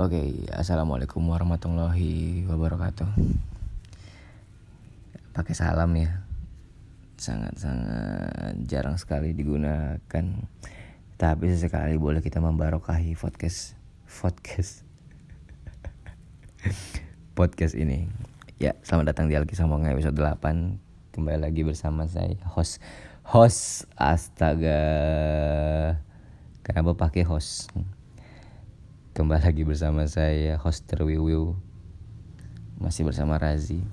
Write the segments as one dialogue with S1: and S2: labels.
S1: Oke, assalamualaikum warahmatullahi wabarakatuh. Pakai salam ya, sangat-sangat jarang sekali digunakan. Tapi sesekali boleh kita membarokahi podcast, podcast, podcast ini. Ya, selamat datang di Alkisah Monga episode 8 Kembali lagi bersama saya, host, host, astaga Kenapa pakai host? Kembali lagi bersama saya host Terwiwiu Masih bersama Razi.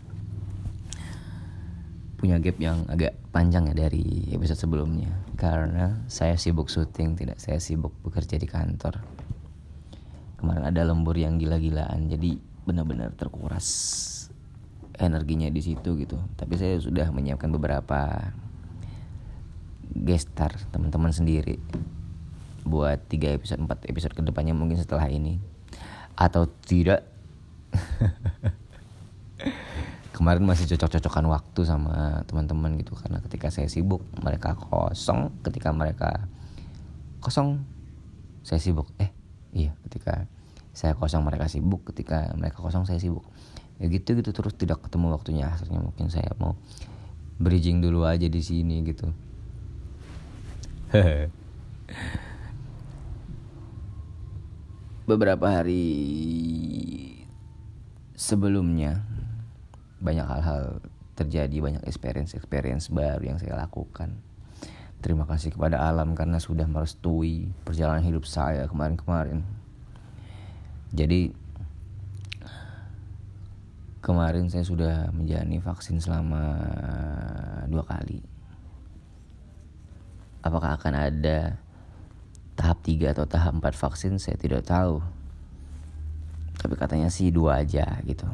S1: Punya gap yang agak panjang ya dari episode sebelumnya. Karena saya sibuk syuting Tidak saya sibuk bekerja di kantor. Kemarin ada lembur yang gila-gilaan Jadi benar-benar terkuras energinya di situ gitu. Tapi saya sudah menyiapkan beberapa gestar teman-teman sendiri buat tiga episode 4 episode ke depannya mungkin setelah ini. Atau tidak. Kemarin masih cocok-cocokan waktu sama teman-teman gitu karena ketika saya sibuk mereka kosong. Ketika mereka kosong saya sibuk. Eh iya ketika saya kosong mereka sibuk. Ketika mereka kosong saya sibuk. Ya gitu gitu. Terus tidak ketemu waktunya. Akhirnya mungkin saya mau bridging dulu aja di sini gitu beberapa hari sebelumnya banyak hal-hal terjadi banyak experience experience baru yang saya lakukan. Terima kasih kepada alam karena sudah merestui perjalanan hidup saya kemarin-kemarin. Jadi kemarin saya sudah menjalani vaksin selama dua kali. Apakah akan ada tahap 3 atau tahap 4 vaksin saya tidak tahu. Tapi katanya sih dua aja gitu.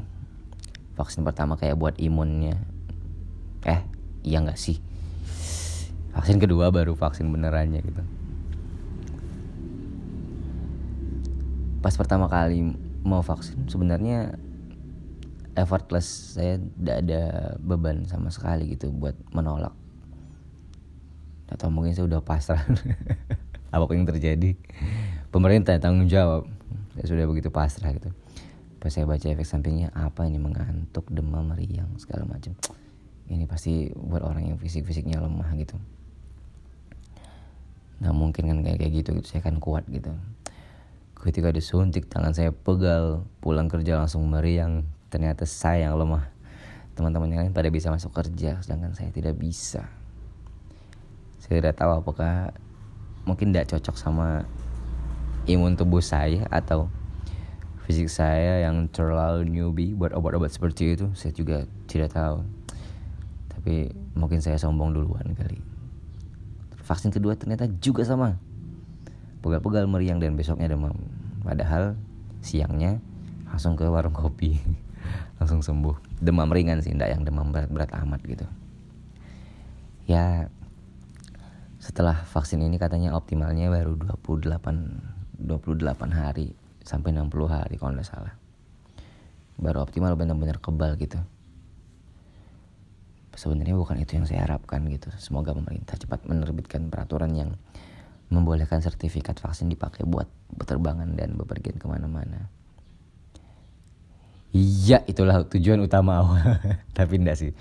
S1: Vaksin pertama kayak buat imunnya. Eh iya nggak sih? Vaksin kedua baru vaksin benerannya gitu. Pas pertama kali mau vaksin sebenarnya effortless. Saya tidak ada beban sama sekali gitu buat menolak. Atau mungkin saya udah pasrah apa pun yang terjadi? Pemerintah tanggung jawab. Saya sudah begitu pasrah gitu. Pas saya baca efek sampingnya apa ini mengantuk demam meriang segala macam. Ini pasti buat orang yang fisik-fisiknya lemah gitu. Nah mungkin kan kayak kayak gitu, gitu. Saya kan kuat gitu. Ketika disuntik tangan saya pegal pulang kerja langsung meriang. Ternyata saya yang lemah. Teman-teman yang lain pada bisa masuk kerja sedangkan saya tidak bisa. Saya tidak tahu apakah mungkin tidak cocok sama imun tubuh saya atau fisik saya yang terlalu newbie buat obat-obat seperti itu saya juga tidak tahu. Tapi mungkin saya sombong duluan kali. Vaksin kedua ternyata juga sama. Pegal-pegal meriang dan besoknya demam. Padahal siangnya langsung ke warung kopi. Langsung sembuh. Demam ringan sih tidak yang demam berat-berat amat gitu. Ya setelah vaksin ini katanya optimalnya baru 28 28 hari sampai 60 hari kalau nggak salah. Baru optimal benar-benar kebal gitu. Sebenarnya bukan itu yang saya harapkan gitu. Semoga pemerintah cepat menerbitkan peraturan yang membolehkan sertifikat vaksin dipakai buat penerbangan dan bepergian ke mana-mana. Iya itulah tujuan utama awal. Tapi enggak sih.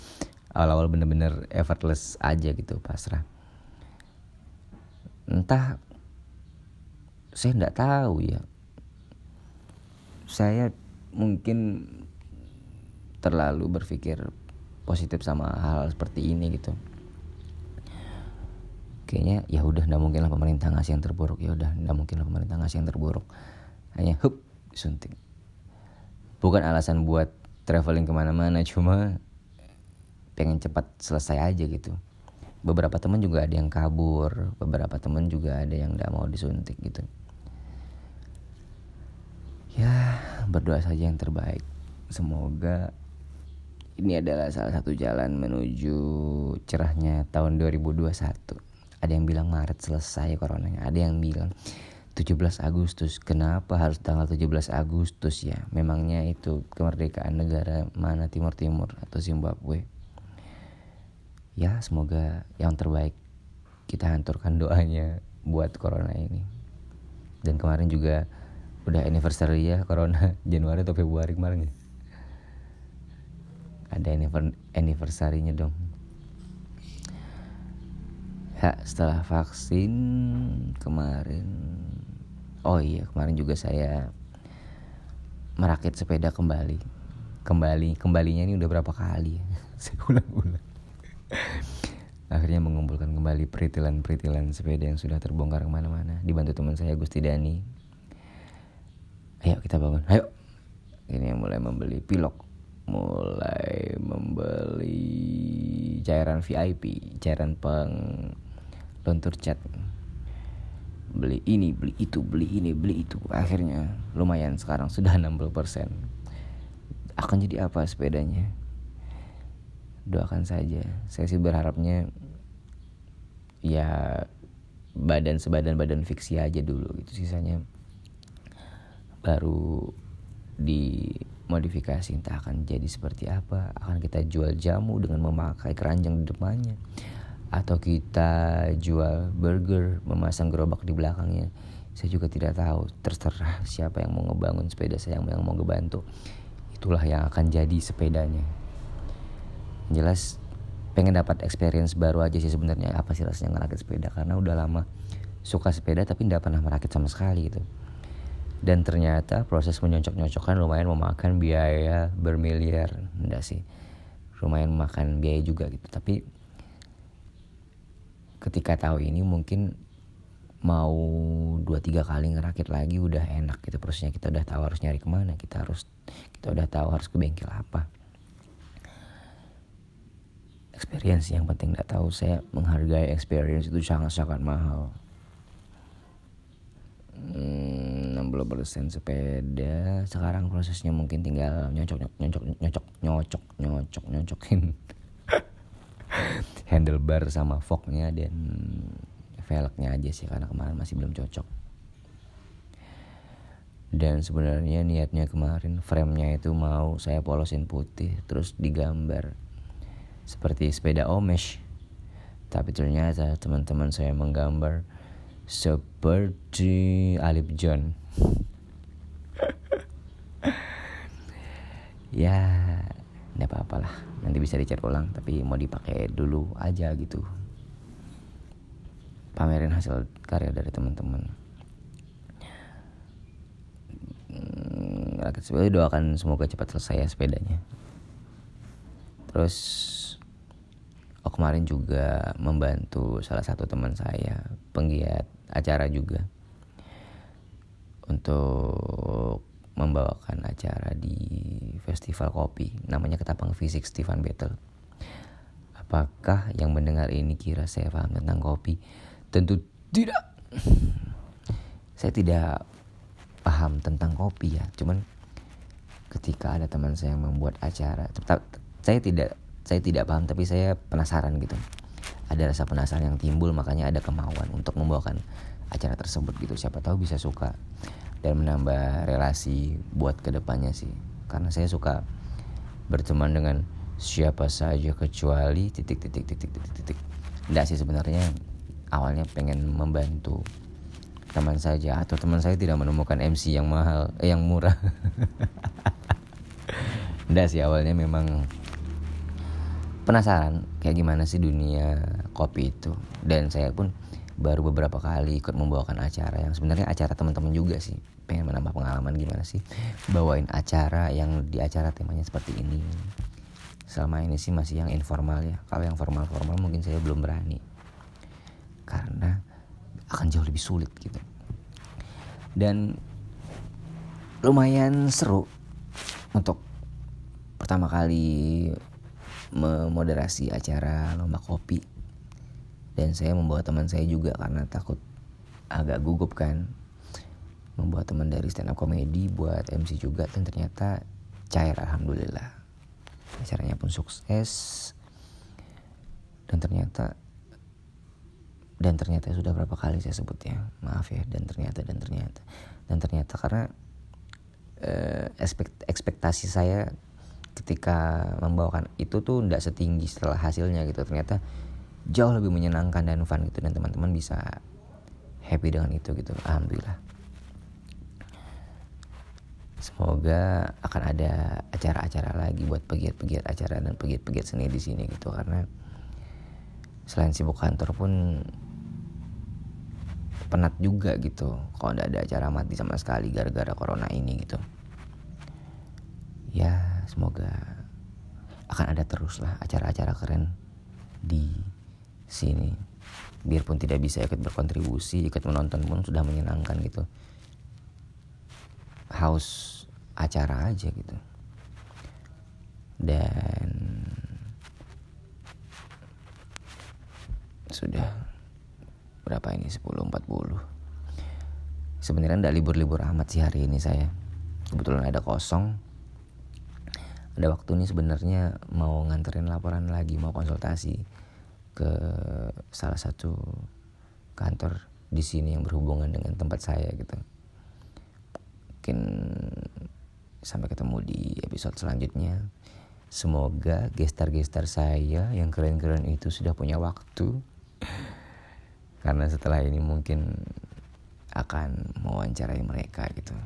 S1: Awal-awal bener-bener effortless aja gitu pasrah entah saya nggak tahu ya. Saya mungkin terlalu berpikir positif sama hal, seperti ini gitu. Kayaknya ya udah nggak mungkin lah pemerintah ngasih yang terburuk. Ya udah nggak mungkin lah pemerintah ngasih yang terburuk. Hanya hup disuntik. Bukan alasan buat traveling ke mana-mana cuma pengen cepat selesai aja gitu beberapa teman juga ada yang kabur beberapa teman juga ada yang tidak mau disuntik gitu. Ya berdoa saja yang terbaik. Semoga ini adalah salah satu jalan menuju cerahnya tahun 2021 ada yang bilang Maret selesai coronanya. Ada yang bilang 17 Agustus. Kenapa harus tanggal 17 Agustus ya? Memangnya itu kemerdekaan negara mana Timur Timur atau Zimbabwe ya semoga yang terbaik kita hanturkan doanya buat corona ini. Dan kemarin juga udah anniversary ya corona. Januari atau Februari kemarin ya? Ada anniversary-nya dong. Ya setelah vaksin kemarin oh iya kemarin juga saya merakit sepeda kembali. Kembali kembalinya ini udah berapa kali ya? Saya ulang-ulang akhirnya mengumpulkan kembali peritilan-peritilan sepeda yang sudah terbongkar ke mana-mana. Dibantu teman saya Gusti Dani. Ayo kita bangun ayo. Ini yang mulai membeli pilok mulai membeli cairan VIP cairan peng lontur cat. Beli ini beli itu beli ini beli itu. Akhirnya lumayan sekarang sudah 60% akan jadi apa sepedanya doakan saja. Saya sih berharapnya ya badan sebadan badan fiksi aja dulu gitu. Sisanya baru dimodifikasi entah akan jadi seperti apa akan kita jual jamu dengan memakai keranjang di depannya atau kita jual burger memasang gerobak di belakangnya. Saya juga tidak tahu terserah siapa yang mau ngebangun sepeda saya yang mau ngebantu. Itulah yang akan jadi sepedanya jelas pengen dapat experience baru aja sih sebenarnya apa sih rasanya ngerakit sepeda karena udah lama suka sepeda tapi tidak pernah merakit sama sekali gitu. Dan ternyata proses menyocok-nyocokkan lumayan memakan biaya bermiliar enggak sih. Lumayan memakan biaya juga gitu. Tapi ketika tahu ini mungkin mau dua tiga kali ngerakit lagi udah enak gitu. Prosesnya kita udah tahu harus nyari ke mana kita harus kita udah tahu harus ke bengkel apa experience yang penting nggak tahu. Saya menghargai experience itu sangat sangat mahal. Hmm, 60% sepeda. Sekarang prosesnya mungkin tinggal nyocok nyocok nyocok nyocok nyocok nyocokin. Handlebar sama fognya dan velgnya aja sih karena kemarin masih belum cocok. Dan sebenarnya niatnya kemarin framenya itu mau saya polosin putih terus digambar seperti sepeda omesh. Tapi ternyata teman-teman saya menggambar seperti Alip John. Ya tidak apa-apalah nanti bisa dicat ulang tapi mau dipakai dulu aja gitu. Pamerin hasil karya dari teman-teman. Hmm, sebenarnya doakan semoga cepat selesai ya sepedanya. Terus oh kemarin juga membantu salah satu teman saya penggiat acara juga untuk membawakan acara di festival kopi namanya Ketapang Fisik Stefan Battle. Apakah yang mendengar ini kira saya paham tentang kopi? Tentu tidak. saya tidak paham tentang kopi ya, cuman ketika ada teman saya yang membuat acara, saya tidak saya tidak paham tapi saya penasaran gitu. Ada rasa penasaran yang timbul makanya ada kemauan untuk membawakan acara tersebut gitu. Siapa tahu bisa suka dan menambah relasi buat ke depannya sih karena saya suka berteman dengan siapa saja kecuali titik titik titik titik titik tidak sih sebenarnya awalnya pengen membantu teman saja atau teman saya tidak menemukan MC yang mahal eh, yang murah tidak sih awalnya memang penasaran kayak gimana sih dunia kopi itu? Dan saya pun baru beberapa kali ikut membawakan acara yang sebenarnya acara teman-teman juga sih. Pengen menambah pengalaman gimana sih bawain acara yang di acara temanya seperti ini. Selama ini sih masih yang informal ya. Kalau yang formal-formal mungkin saya belum berani. Karena akan jauh lebih sulit gitu. Dan lumayan seru untuk pertama kali memoderasi acara lomba kopi. Dan saya membawa teman saya juga karena takut agak gugup kan. Membawa teman dari stand up comedy buat MC juga dan ternyata cair alhamdulillah. Acaranya pun sukses. Dan ternyata dan ternyata sudah berapa kali saya sebut ya maaf ya dan ternyata dan ternyata. Dan ternyata karena eh, ekspekt, ekspektasi saya ketika membawakan itu tuh tidak setinggi setelah hasilnya gitu. Ternyata jauh lebih menyenangkan dan fun gitu dan teman-teman bisa happy dengan itu gitu. Alhamdulillah. Semoga akan ada acara-acara lagi buat pegiat-pegiat acara dan pegiat-pegiat seni di sini gitu karena selain sibuk kantor pun penat juga gitu. Kalau tidak ada acara mati sama sekali gara-gara corona ini gitu semoga akan ada terus lah acara-acara keren di sini. Biarpun tidak bisa ikut berkontribusi ikut menonton pun sudah menyenangkan gitu. Haus acara aja gitu. Dan sudah berapa ini? 10.40 sebenarnya tidak libur-libur amat sih hari ini saya. Kebetulan ada kosong ada waktu nih sebenarnya mau nganterin laporan lagi mau konsultasi ke salah satu kantor di sini yang berhubungan dengan tempat saya gitu. Mungkin sampai ketemu di episode selanjutnya. Semoga gestar-gestar saya yang keren-keren itu sudah punya waktu. Karena setelah ini mungkin akan mewawancarai mereka gitu.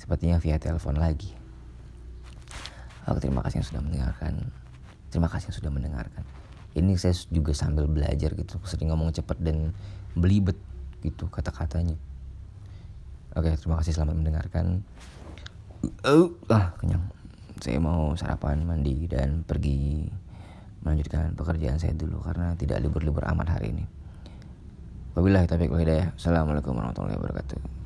S1: Sepertinya via telepon lagi. Oke, terima kasih yang sudah mendengarkan. Terima kasih yang sudah mendengarkan ini saya juga sambil belajar gitu sering ngomong cepet dan belibet gitu kata-katanya oke terima kasih selamat mendengarkan uh, ah kenyang saya mau sarapan mandi dan pergi melanjutkan pekerjaan saya dulu karena tidak libur-libur amat hari ini Wabillahi taufiq wal hidayah. Assalamualaikum warahmatullahi wabarakatuh.